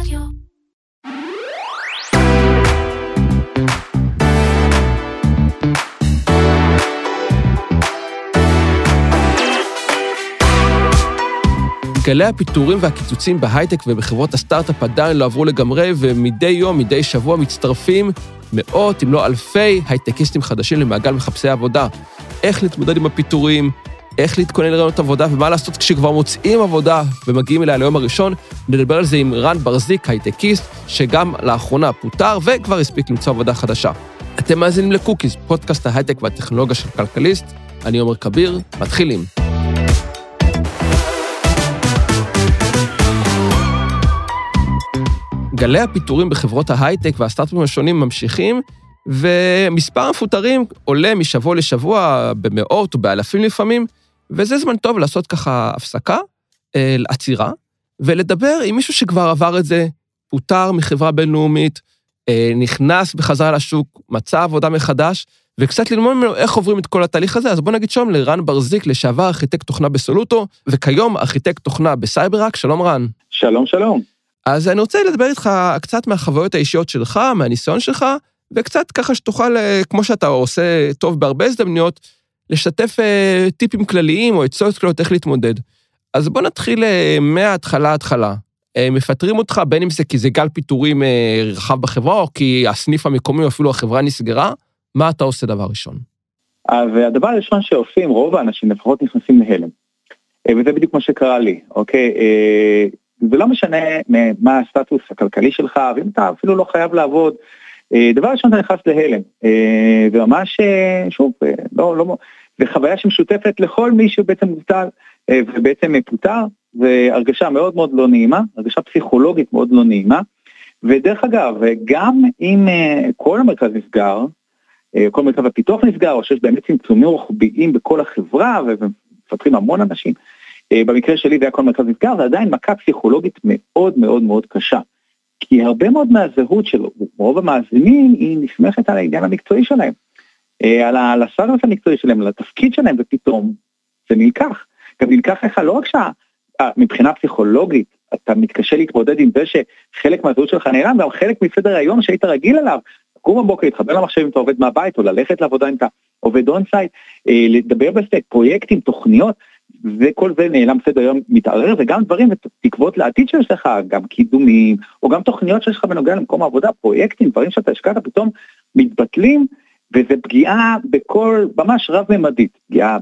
רדיו. גלי הפיטורים והקיצוצים בהייטק ובחברות הסטארט-אפ עדיין לא עברו לגמרי, ומדי יום, מדי שבוע מצטרפים מאות, אם לא אלפי, הייטקיסטים חדשים למעגל מחפשי עבודה. איך להתמודד עם הפיטורים, איך להתכונן לרעיונות עבודה, ומה לעשות כשכבר מוצאים עבודה ומגיעים אליה ליום הראשון. נדבר על זה עם רן ברזיק, הייטקיסט, שגם לאחרונה פוטר וכבר הספיק למצוא עבודה חדשה. אתם מאזינים לקוקיס, פודקאסט ההייטק והטכנולוגיה של כלכליסט. אני עומר כביר, מתחילים. גלי הפיטורים בחברות ההייטק והסטארט-אפים השונים ממשיכים, ומספר המפוטרים עולה משבוע לשבוע במאות או באלפים לפעמים, וזה זמן טוב לעשות ככה הפסקה, אה, עצירה, ולדבר עם מישהו שכבר עבר את זה, פוטר מחברה בינלאומית, אה, נכנס בחזרה לשוק, מצא עבודה מחדש, וקצת ללמוד ממנו איך עוברים את כל התהליך הזה, אז בוא נגיד שלום לרן ברזיק, לשעבר ארכיטקט תוכנה בסולוטו, וכיום ארכיטקט תוכנה בסייברארק, שלום רן. שלום, שלום. אז אני רוצה לדבר איתך קצת מהחוויות האישיות שלך, מהניסיון שלך, וקצת ככה שתוכל, אה, כמו שאתה עושה טוב בהרבה הזדמנויות, לשתף אה, טיפים כלליים או עצות כלליות איך להתמודד. אז בוא נתחיל אה, מההתחלה התחלה. מפטרים אותך, בין אם זה כי זה גל פיטורים רחב בחברה, או כי הסניף המקומי או אפילו החברה נסגרה, מה אתה עושה דבר ראשון? אז הדבר הראשון שעושים, רוב האנשים לפחות נכנסים להלם. וזה בדיוק מה שקרה לי, אוקיי? זה לא משנה מה הסטטוס הכלכלי שלך, ואם אתה אפילו לא חייב לעבוד, אה, דבר ראשון אתה נכנס להלם, אה, וממש, אה, שוב, לא, לא, זה חוויה שמשותפת לכל מי שבעצם מובטל ובעצם פוטר, והרגשה מאוד מאוד לא נעימה, הרגשה פסיכולוגית מאוד לא נעימה, ודרך אגב, גם אם כל המרכז נסגר, כל מרכז הפיתוח נסגר, או שיש באמת צמצומים רוחביים בכל החברה, ומפטרים המון אנשים, במקרה שלי זה היה כל מרכז נסגר, זה עדיין מכה פסיכולוגית מאוד מאוד מאוד קשה. כי הרבה מאוד מהזהות של רוב המאזינים היא נסמכת על העניין המקצועי שלהם, אה, על הסטטוס המקצועי שלהם, על התפקיד שלהם, ופתאום זה נלקח. גם נלקח לך לא רק שמבחינה פסיכולוגית אתה מתקשה להתמודד עם זה שחלק מהזהות שלך נעלם, גם חלק מסדר היום שהיית רגיל אליו, לקום בבוקר, להתחבר למחשב אם אתה עובד מהבית, או ללכת לעבודה אם אתה עובד אונסייט, אה, לדבר בסטייק, פרויקטים, תוכניות, וכל זה נעלם סדר היום מתערער, וגם דברים ותקוות לעתיד שיש לך, גם קידומים, או גם תוכניות שיש לך בנוגע למקום העבודה, פרויקטים, דברים שאתה השקעת פתאום מתבטלים, וזה פגיעה בכל, ממש רב-ממדית, פגיעה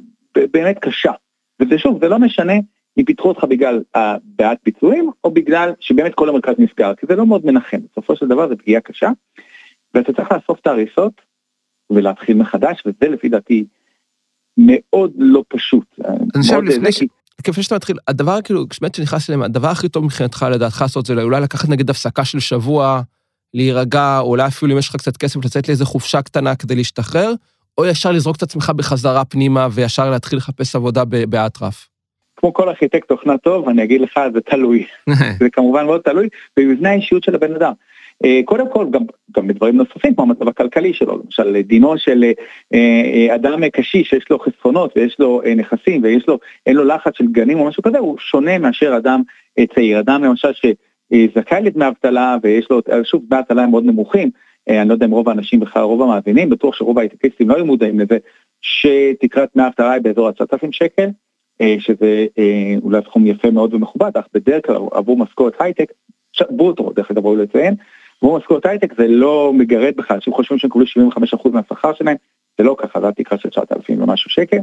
באמת קשה. וזה שוב, זה לא משנה אם פיתחו אותך בגלל בעיית ביצועים, או בגלל שבאמת כל המרכז נסגר, כי זה לא מאוד מנחם, בסופו של דבר זה פגיעה קשה, ואתה צריך לאסוף את ההריסות ולהתחיל מחדש, וזה לפי דעתי מאוד לא פשוט. אני חושב לפני ש... לפני שאתה מתחיל, הדבר כאילו, באמת שנכנס אליהם, הדבר הכי טוב מבחינתך לדעתך לעשות זה אולי לקחת נגיד הפסקה של שבוע, להירגע, או אולי אפילו אם יש לך קצת כסף לצאת לאיזה חופשה קטנה כדי להשתחרר, או ישר לזרוק את עצמך בחזרה פנימה וישר להתחיל לחפש עבודה באטרף. כמו כל ארכיטקט תוכנה טוב, אני אגיד לך, זה תלוי. זה כמובן מאוד תלוי במבנה האישיות של הבן אדם. אה, קודם כל גם, גם בדברים נוספים כמו המצב הכלכלי שלו, למשל דינו של אה, אה, אדם קשיש שיש לו חסכונות ויש לו נכסים ויש לו, אין לו לחץ של גנים או משהו כזה, הוא שונה מאשר אדם צעיר, אדם למשל שזכאי לדמי אבטלה ויש לו, שוב דמי אבטלה הם מאוד נמוכים, אני לא יודע אם רוב האנשים בכלל, רוב המאזינים, בטוח שרוב ההייטקיסטים לא היו מודעים לזה, שתקרת דמי אבטלה היא באזור 9,000 שקל, שזה אולי סכום יפה מאוד ומכובד, אך בדרך כלל עבור משכורת הייטק, ברוטו דרך אגב ראוי לציין, כמו משכורת הייטק זה לא מגרד בכלל, אנשים חושבים שהם קיבלו 75% מהשכר שלהם, זה לא ככה, זה התקרה של 9,000 ומשהו שקל,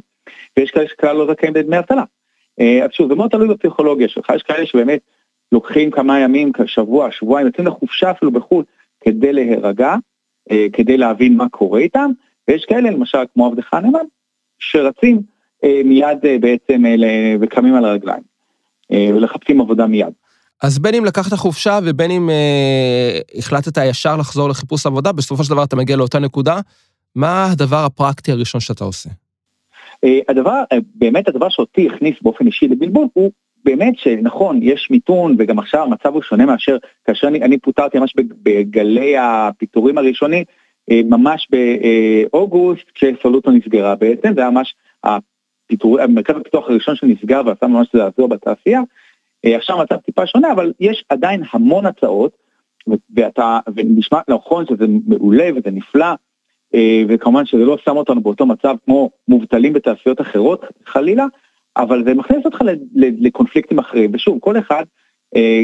ויש כאלה שכלל לא זכאים לדמי אבטלה. אה, אז שוב, זה מאוד תלוי בפסיכולוגיה שלך, יש כאלה שבאמת לוקחים כמה ימים, שבוע, שבועיים, יוצאים לחופשה אפילו בחו"ל כדי להירגע, אה, כדי להבין מה קורה איתם, ויש כאלה למשל כמו עבדך הנאמן, שרצים אה, מיד בעצם וקמים על הרגליים, ולחפשים עבודה מיד. אז בין אם לקחת חופשה ובין אם אה, החלטת ישר לחזור לחיפוש עבודה, בסופו של דבר אתה מגיע לאותה נקודה. מה הדבר הפרקטי הראשון שאתה עושה? אה, הדבר, אה, באמת הדבר שאותי הכניס באופן אישי לבלבול הוא באמת שנכון, יש מיתון וגם עכשיו המצב הוא שונה מאשר כאשר אני, אני פוטרתי ממש בגלי הפיטורים הראשונים, אה, ממש באוגוסט כשסולוטו נסגרה בעצם, זה היה ממש הפיטור, מרכז הפיתוח הראשון שנסגר ועשה ממש לעזור בתעשייה. עכשיו המצב טיפה שונה, אבל יש עדיין המון הצעות, ואתה, ונשמע נכון שזה מעולה וזה נפלא, וכמובן שזה לא שם אותנו באותו מצב כמו מובטלים בתעשיות אחרות, חלילה, אבל זה מכניס אותך לקונפליקטים אחרים, ושוב, כל אחד,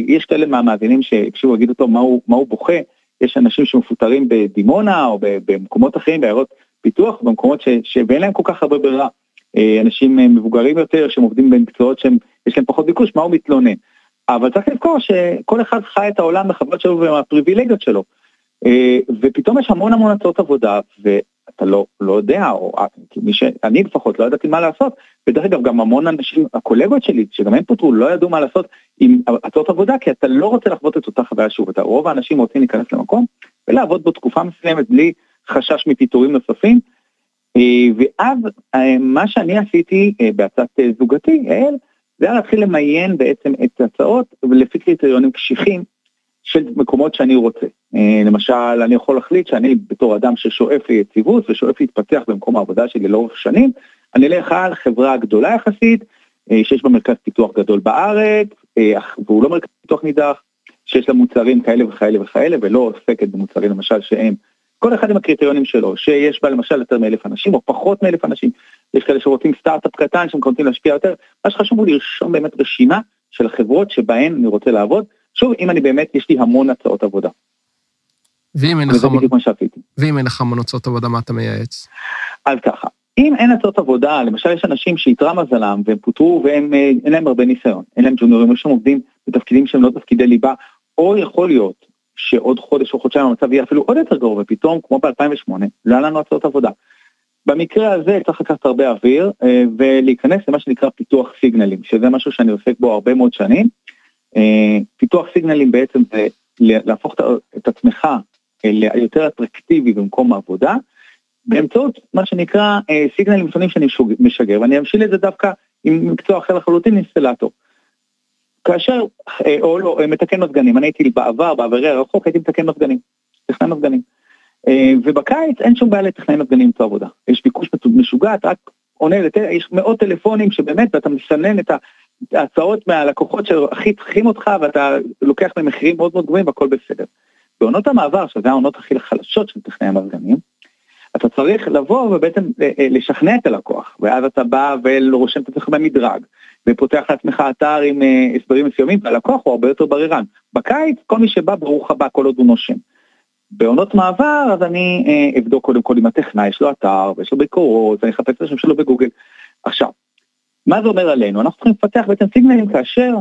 יש כאלה מהמאזינים שהקשיבו יגידו אותו מה הוא, מה הוא בוכה, יש אנשים שמפוטרים בדימונה או במקומות אחרים, בעיירות פיתוח, במקומות ש, שאין להם כל כך הרבה ברירה. אה, אנשים אה, מבוגרים יותר, שהם עובדים במקצועות שיש להם פחות ביקוש, מה הוא מתלונן? אבל צריך לזכור שכל אחד חי את העולם בחברות שלו ובפריבילגיות שלו. אה, ופתאום יש המון המון הצעות עבודה, ואתה לא, לא יודע, או מי שאני לפחות לא ידעתי מה לעשות, ודרך אגב גם המון אנשים, הקולגות שלי, שגם הם פוטרו, לא ידעו מה לעשות עם הצעות עבודה, כי אתה לא רוצה לחוות את אותה חוויה שוב, אתה, רוב האנשים רוצים להיכנס למקום ולעבוד בו תקופה מסוימת בלי חשש מפיטורים נוספים, אה, ואז אה, מה שאני עשיתי אה, בהצעת זוגתי, יעל, זה היה להתחיל למיין בעצם את ההצעות לפי קריטריונים קשיחים של מקומות שאני רוצה. למשל, אני יכול להחליט שאני בתור אדם ששואף ליציבות ושואף להתפתח במקום העבודה שלי לאורך שנים, אני אלך על חברה גדולה יחסית, שיש בה מרכז פיתוח גדול בארץ, והוא לא מרכז פיתוח נידח, שיש לה מוצרים כאלה וכאלה וכאלה, ולא עוסקת במוצרים למשל שהם כל אחד עם הקריטריונים שלו, שיש בה למשל יותר מאלף אנשים או פחות מאלף אנשים, יש כאלה שרוצים סטארט-אפ קטן רוצים להשפיע יותר, מה שחשוב הוא לרשום באמת רשימה של החברות שבהן אני רוצה לעבוד, שוב אם אני באמת, יש לי המון הצעות עבודה. ואם אין לך המון... ואם אין לך המון הצעות עבודה, מה אתה מייעץ? אז ככה, אם אין הצעות עבודה, למשל יש אנשים שאיתרע מזלם והם פוטרו ואין אה, להם הרבה ניסיון, אין להם ג'וניורים, יש שם עובדים בתפקידים שהם לא תפקידי ליבה, או יכול להיות שעוד חודש או חודשיים המצב יהיה אפילו עוד יותר גרוע, ופתאום, כמו ב-2008, לא היה לנו הצעות עבודה. במקרה הזה צריך לקחת הרבה אוויר אה, ולהיכנס למה שנקרא פיתוח סיגנלים, שזה משהו שאני עוסק בו הרבה מאוד שנים. אה, פיתוח סיגנלים בעצם זה להפוך את עצמך אה, ליותר אטרקטיבי במקום העבודה, באמצעות מה שנקרא סיגנלים שונים שאני משגר, ואני אמשיל את זה דווקא עם מקצוע אחר לחלוטין, אינסטלטור. כאשר, אה, או לא, אה, מתקן מזגנים, אני הייתי בעבר, בעברי הרחוק, הייתי מתקן מזגנים, טכנאי מזגנים. אה, ובקיץ אין שום בעיה לטכנאי מזגנים למצוא עבודה. יש ביקוש משוגע, אתה רק עונה, יש מאות טלפונים שבאמת, ואתה מסנן את ההצעות מהלקוחות שהכי צריכים אותך, ואתה לוקח להם מחירים מאוד מאוד גבוהים והכל בסדר. בעונות המעבר, שזה העונות הכי חלשות של טכנאי המזגנים, אתה צריך לבוא ובעצם לשכנע את הלקוח, ואז אתה בא ורושם את עצמך במדרג, ופותח לעצמך אתר עם uh, הסברים מסוימים, והלקוח הוא הרבה יותר בררן. בקיץ, כל מי שבא, ברוך הבא, כל עוד הוא נושם. בעונות מעבר, אז אני אבדוק קודם כל עם הטכנאי, יש לו אתר, ויש לו ביקורות, ואני אחפש את השם שלו בגוגל. עכשיו, מה זה אומר עלינו? אנחנו צריכים לפתח בעצם סיגנלים כאשר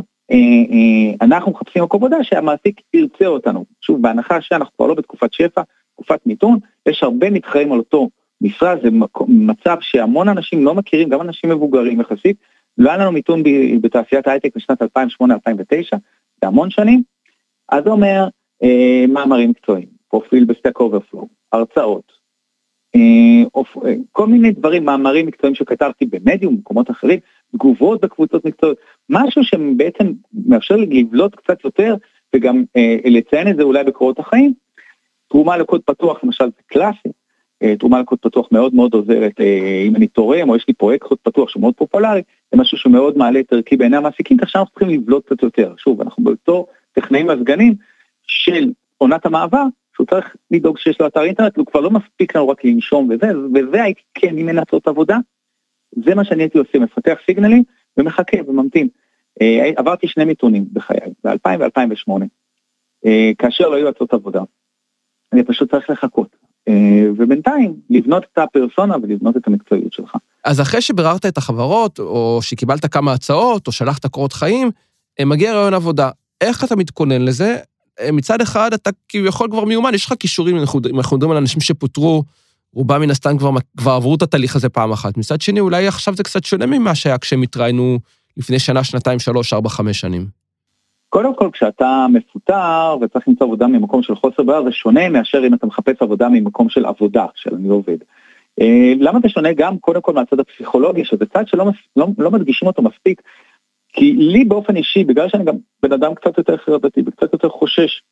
אנחנו מחפשים מקום עבודה שהמעסיק ירצה אותנו. שוב, בהנחה שאנחנו כבר לא בתקופת שפע, תקופת מיתון, יש הרבה מתחרים על אותו משרה, זה מצב שהמון אנשים לא מכירים, גם אנשים מבוגרים יחסית, לא היה לנו מיתון בתעשיית ההייטק בשנת 2008-2009, זה המון שנים, אז זה אומר אה, מאמרים מקצועיים, פרופיל ב Stack Overflow, הרצאות, אה, אופ, אה, כל מיני דברים, מאמרים מקצועיים שכתבתי במדיום, במקומות אחרים, תגובות בקבוצות מקצועיות, משהו שבעצם מאפשר לי לבלוט קצת יותר וגם אה, לציין את זה אולי בקורות החיים. תרומה לקוד פתוח למשל זה קלאסי, אה, תרומה לקוד פתוח מאוד מאוד עוזרת, אה, אם אני תורם או יש לי פרויקט קוד פתוח שהוא מאוד פופולרי, זה משהו שמאוד מעלה את ערכי בעיני המעסיקים, כך שאנחנו צריכים לבלוט קצת יותר. שוב, אנחנו בתור טכנאים מזגנים של עונת המעבר, שהוא צריך לדאוג שיש לו אתר אינטרנט, הוא כבר לא מספיק לנו רק לנשום וזה, וזה הייתי כן אין הצעות עבודה, זה מה שאני הייתי עושה, מפתח סיגנלים ומחכה וממתין. אה, עברתי שני מיתונים בחיי, ב-2000 ו-2008, כאשר לא היו הצעות עבודה. אני פשוט צריך לחכות. אה, ובינתיים לבנות את הפרסונה ולבנות את המקצועיות שלך. אז אחרי שביררת את החברות, או שקיבלת כמה הצעות, או שלחת קורות חיים, אה, מגיע רעיון עבודה. איך אתה מתכונן לזה? אה, מצד אחד, אתה כביכול כבר מיומן, יש לך כישורים, אנחנו מדברים על אנשים שפוטרו, רובם מן הסתם כבר, כבר עברו את התהליך הזה פעם אחת. מצד שני, אולי עכשיו זה קצת שונה ממה שהיה כשהם התראינו לפני שנה, שנתיים, שלוש, ארבע, חמש שנים. קודם כל כשאתה מפוטר וצריך למצוא עבודה ממקום של חוסר בעיה זה שונה מאשר אם אתה מחפש עבודה ממקום של עבודה, של אני עובד. אה, למה זה שונה גם קודם כל מהצד הפסיכולוגי שזה צד שלא לא, לא מדגישים אותו מספיק כי לי באופן אישי בגלל שאני גם בן אדם קצת יותר חרדתי וקצת יותר חושש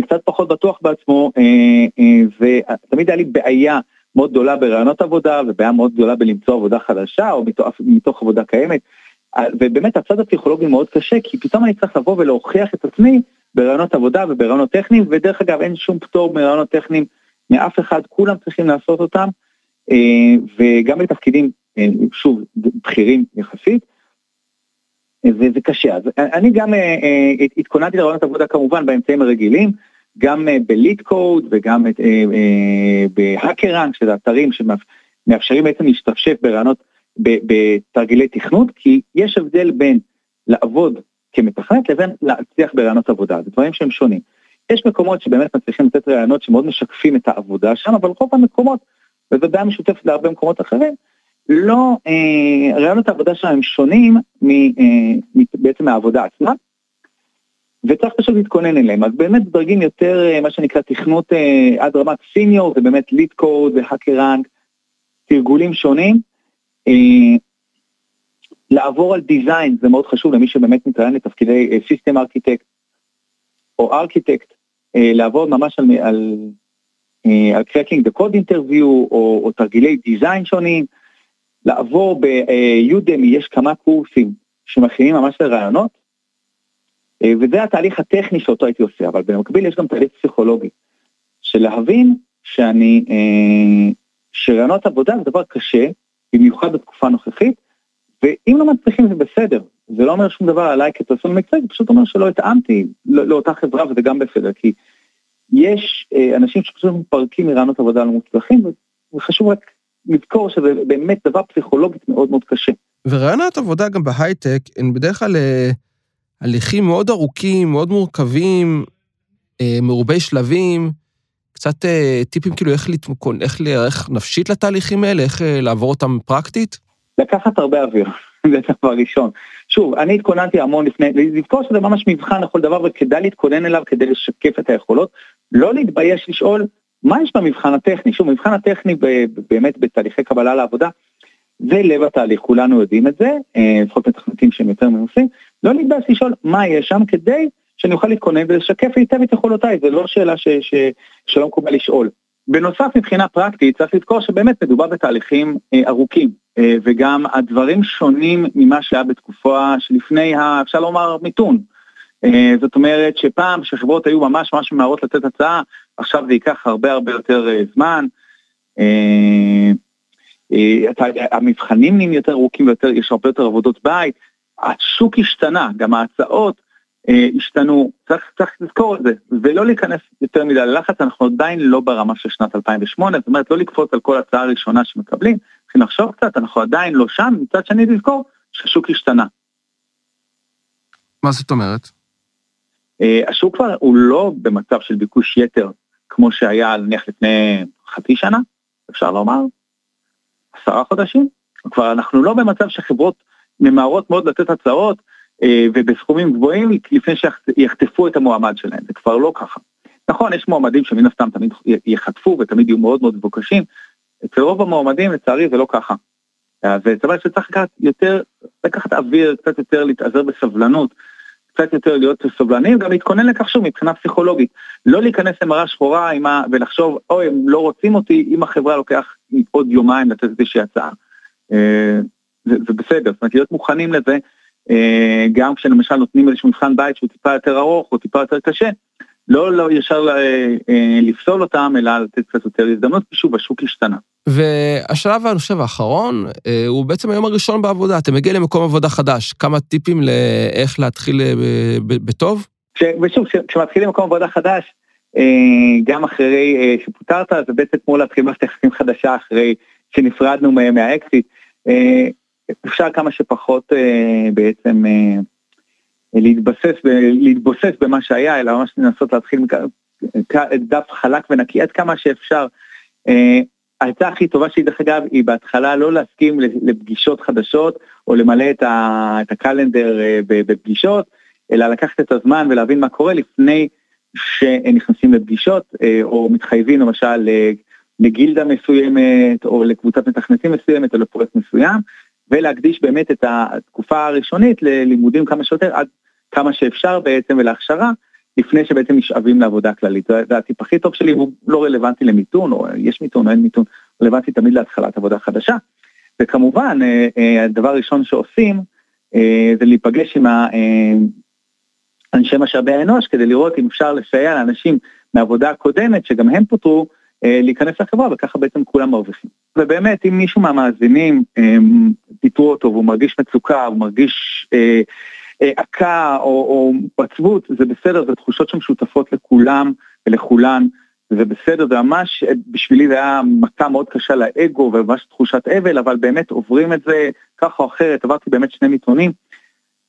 וקצת פחות בטוח בעצמו אה, אה, ותמיד היה לי בעיה מאוד גדולה ברעיונות עבודה ובעיה מאוד גדולה בלמצוא עבודה חדשה או מתוך, מתוך עבודה קיימת ובאמת הצד הפסיכולוגי מאוד קשה, כי פתאום אני צריך לבוא ולהוכיח את עצמי ברעיונות עבודה וברעיונות טכניים, ודרך אגב אין שום פטור מרעיונות טכניים מאף אחד, כולם צריכים לעשות אותם, אה, וגם בתפקידים, אה, שוב, בכירים יחסית, וזה קשה. אז אני גם התכוננתי לרעיונות עבודה כמובן באמצעים הרגילים, גם בליט קוד וגם בהאקראנק, שזה אתרים שמאפשרים בעצם להשתפשף ברעיונות בתרגילי תכנות, כי יש הבדל בין לעבוד כמתכנת לבין להצליח ברעיונות עבודה, זה דברים שהם שונים. יש מקומות שבאמת מצליחים לתת רעיונות שמאוד משקפים את העבודה שם, אבל רוב המקומות, וזו בעיה משותפת להרבה מקומות אחרים, לא, אה, ראיונות העבודה שלהם הם שונים מ, אה, בעצם מהעבודה עצמה, וצריך פשוט להתכונן אליהם. אז באמת דרגים יותר, אה, מה שנקרא תכנות אה, עד רמת senior, זה באמת LeetCode ו HackerRank, תרגולים שונים, אה, לעבור על design, זה מאוד חשוב למי שבאמת מתראיין לתפקידי system architect או ארכיטקט, לעבוד ממש על, על, על Cracking the Code Interview או, או תרגילי design שונים, לעבור ב Udemy, יש כמה קורסים שמכינים ממש לראיונות, וזה התהליך הטכני שאותו הייתי עושה, אבל במקביל יש גם תהליך פסיכולוגי, של להבין שאני, שראיונות עבודה זה דבר קשה, במיוחד בתקופה הנוכחית, ואם לא מצליחים זה בסדר, זה לא אומר שום דבר עליי כ person מקצועי, זה פשוט אומר שלא התאמתי לא, לאותה חברה וזה גם בסדר, כי יש אה, אנשים שפשוט מתפרקים מרעיונות עבודה לא מוצלחים, וחשוב רק לזכור שזה באמת דבר פסיכולוגית מאוד מאוד קשה. ורעיונות עבודה גם בהייטק הן בדרך כלל אה, הליכים מאוד ארוכים, מאוד מורכבים, אה, מרובי שלבים, קצת אה, טיפים כאילו איך להתמקון, איך להיערך נפשית לתהליכים האלה, איך אה, לעבור אותם פרקטית? לקחת הרבה אוויר, זה דבר ראשון. שוב, אני התכוננתי המון לפני, לזכור שזה ממש מבחן לכל דבר וכדאי להתכונן אליו כדי לשקף את היכולות, לא להתבייש לשאול מה יש במבחן הטכני, שוב, מבחן הטכני באמת בתהליכי קבלה לעבודה, זה לב התהליך, כולנו יודעים את זה, אה, לפחות מתכנתים שהם יותר מנוסים, לא להתבייש לשאול מה יש שם כדי שאני אוכל להתכונן ולשקף היטב את יכולותיי, זה לא שאלה ש, ש, שלא מקובל לשאול. בנוסף, מבחינה פרקטית, צריך לזכור שבאמת מדובר בתהליכים אה, ארוכים, אה, וגם הדברים שונים ממה שהיה בתקופה שלפני, ה, אפשר לומר, מיתון. אה, זאת אומרת שפעם שחברות היו ממש ממש ממהרות לתת הצעה, עכשיו זה ייקח הרבה הרבה יותר אה, זמן. אה, אה, המבחנים נהיים יותר ארוכים ויותר, יש הרבה יותר עבודות בית, השוק השתנה, גם ההצעות אה, השתנו, צריך, צריך לזכור את זה, ולא להיכנס יותר מדי ללחץ, אנחנו עדיין לא ברמה של שנת 2008, זאת אומרת לא לקפוץ על כל הצעה ראשונה שמקבלים, צריכים לחשוב קצת, אנחנו עדיין לא שם, מצד שני לזכור שהשוק השתנה. מה זאת אומרת? אה, השוק כבר הוא לא במצב של ביקוש יתר, כמו שהיה נניח לפני חצי שנה, אפשר לומר, עשרה חודשים, כבר אנחנו לא במצב שחברות ממהרות מאוד לתת הצעות, אה, ובסכומים גבוהים לפני שיחטפו את המועמד שלהם, זה כבר לא ככה. נכון, יש מועמדים שמן הסתם תמיד יחטפו ותמיד יהיו מאוד מאוד מבוקשים, אצל רוב המועמדים לצערי זה לא ככה. זאת אומרת שצריך לקחת יותר, לקחת אוויר, קצת יותר להתעזר בסבלנות, קצת יותר להיות סובלנים, גם להתכונן לכך שוב מבחינה פסיכולוגית. לא להיכנס למראה שחורה ה, ולחשוב, אוי, הם לא רוצים אותי, אם החברה לוקח עוד יומיים לתת איזושהי הצעה. אה, זה, זה בסדר, זאת אומרת להיות מוכנים לזה, אה, גם כשלמשל נותנים איזשהו מבחן בית שהוא טיפה יותר ארוך או טיפה יותר קשה, לא, לא ישר אה, אה, לפסול אותם, אלא לתת קצת יותר הזדמנות, שוב, השוק השתנה. והשלב, אני חושב, האחרון, הוא בעצם היום הראשון בעבודה. אתה מגיע למקום עבודה חדש, כמה טיפים לאיך להתחיל בטוב? ושוב, כשמתחילים מקום עבודה חדש, גם אחרי שפוטרת, זה בעצם כמו להתחיל מערכת יחסים חדשה אחרי שנפרדנו מהאקסיט. אפשר כמה שפחות אה, בעצם אה, להתבסס, להתבוסס במה שהיה, אלא ממש לנסות להתחיל דף חלק ונקי עד כמה שאפשר. אה, העצה הכי טובה שלי דרך אגב היא בהתחלה לא להסכים לפגישות חדשות או למלא את, ה, את הקלנדר בפגישות, אלא לקחת את הזמן ולהבין מה קורה לפני שנכנסים לפגישות או מתחייבים למשל לגילדה מסוימת או לקבוצת מתכנתים מסוימת או לפרויקט מסוים. ולהקדיש באמת את התקופה הראשונית ללימודים כמה שיותר, עד כמה שאפשר בעצם ולהכשרה, לפני שבעצם נשאבים לעבודה כללית. זה הטיפ הכי טוב שלי, הוא לא רלוונטי למיתון, או יש מיתון או אין מיתון, רלוונטי תמיד להתחלת עבודה חדשה. וכמובן, אה, אה, הדבר הראשון שעושים, זה להיפגש עם אנשי משאבי האנוש כדי לראות אם אפשר לסייע לאנשים מהעבודה הקודמת, שגם הם פוטרו, להיכנס לחברה וככה בעצם כולם מרוויחים. ובאמת אם מישהו מהמאזינים פיטרו אותו והוא מרגיש מצוקה, הוא מרגיש עקה או, או עצבות, זה בסדר, זה תחושות שמשותפות לכולם ולכולן, זה בסדר, זה ממש, בשבילי זה היה מכה מאוד קשה לאגו וממש תחושת אבל, אבל באמת עוברים את זה ככה או אחרת, עברתי באמת שני מיתונים,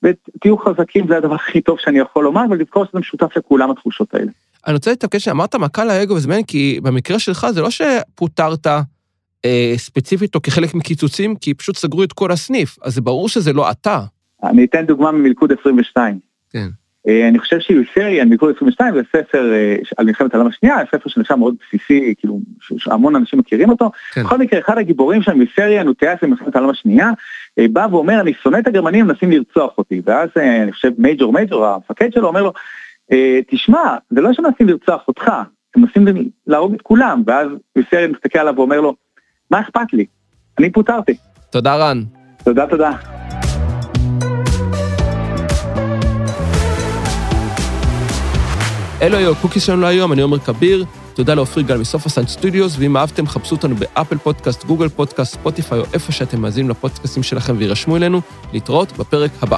ותהיו חזקים, זה הדבר הכי טוב שאני יכול לומר, ולזכור שזה משותף לכולם התחושות האלה. אני רוצה להתעקש שאמרת מכה לאגו מעניין, כי במקרה שלך זה לא שפוטרת אה, ספציפית או כחלק מקיצוצים, כי פשוט סגרו את כל הסניף, אז זה ברור שזה לא אתה. אני אתן דוגמה ממלכוד 22. כן. אה, אני חושב שיוסריאן, מלכוד 22, זה ספר אה, על מלחמת העולם השנייה, ספר שנחשב מאוד בסיסי, כאילו, שהמון אנשים מכירים אותו. כן. בכל מקרה, אחד הגיבורים שם, יוסריאן, הוא טייס במלחמת העולם השנייה, אה, בא ואומר, אני שונא את הגרמנים, מנסים לרצוח אותי. ואז אני חושב מייג'ור מייג'ור, המפקד שלו, אומר לו, תשמע, זה לא שמנסים לרצוח אותך, הם מנסים להרוג את כולם. ואז יוסריאן מסתכל עליו ואומר לו, מה אכפת לי? אני פוטרתי. תודה רן. תודה, תודה. אלו היו הקוקיס שלנו להיום, אני עומר כביר, תודה לאופיר גל מסוף הסאנד סטודיוס, ואם אהבתם, חפשו אותנו באפל פודקאסט, גוגל פודקאסט, ספוטיפיי או איפה שאתם מאזינים לפודקאסטים שלכם והירשמו אלינו, להתראות בפרק הבא.